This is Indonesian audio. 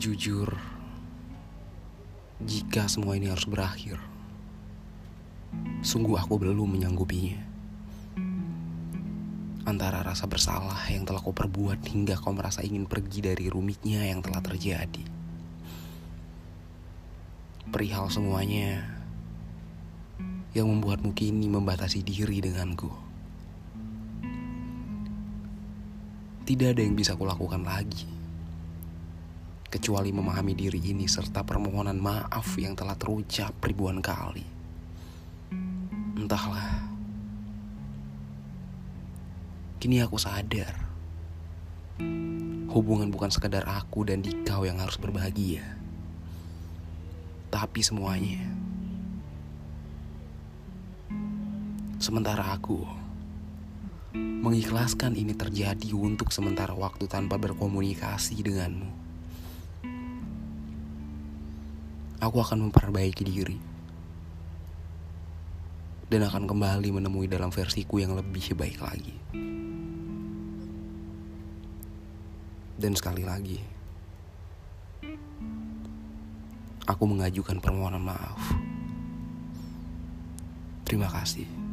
Jujur, jika semua ini harus berakhir, sungguh aku belum menyanggupinya. Antara rasa bersalah yang telah kau perbuat hingga kau merasa ingin pergi dari rumitnya yang telah terjadi. Perihal semuanya yang membuatmu kini membatasi diri denganku. Tidak ada yang bisa kulakukan lagi kecuali memahami diri ini serta permohonan maaf yang telah terucap ribuan kali. Entahlah, kini aku sadar hubungan bukan sekedar aku dan Dikau yang harus berbahagia, tapi semuanya. Sementara aku mengikhlaskan ini terjadi untuk sementara waktu tanpa berkomunikasi denganmu. Aku akan memperbaiki diri dan akan kembali menemui dalam versiku yang lebih baik lagi. Dan sekali lagi, aku mengajukan permohonan maaf. Terima kasih.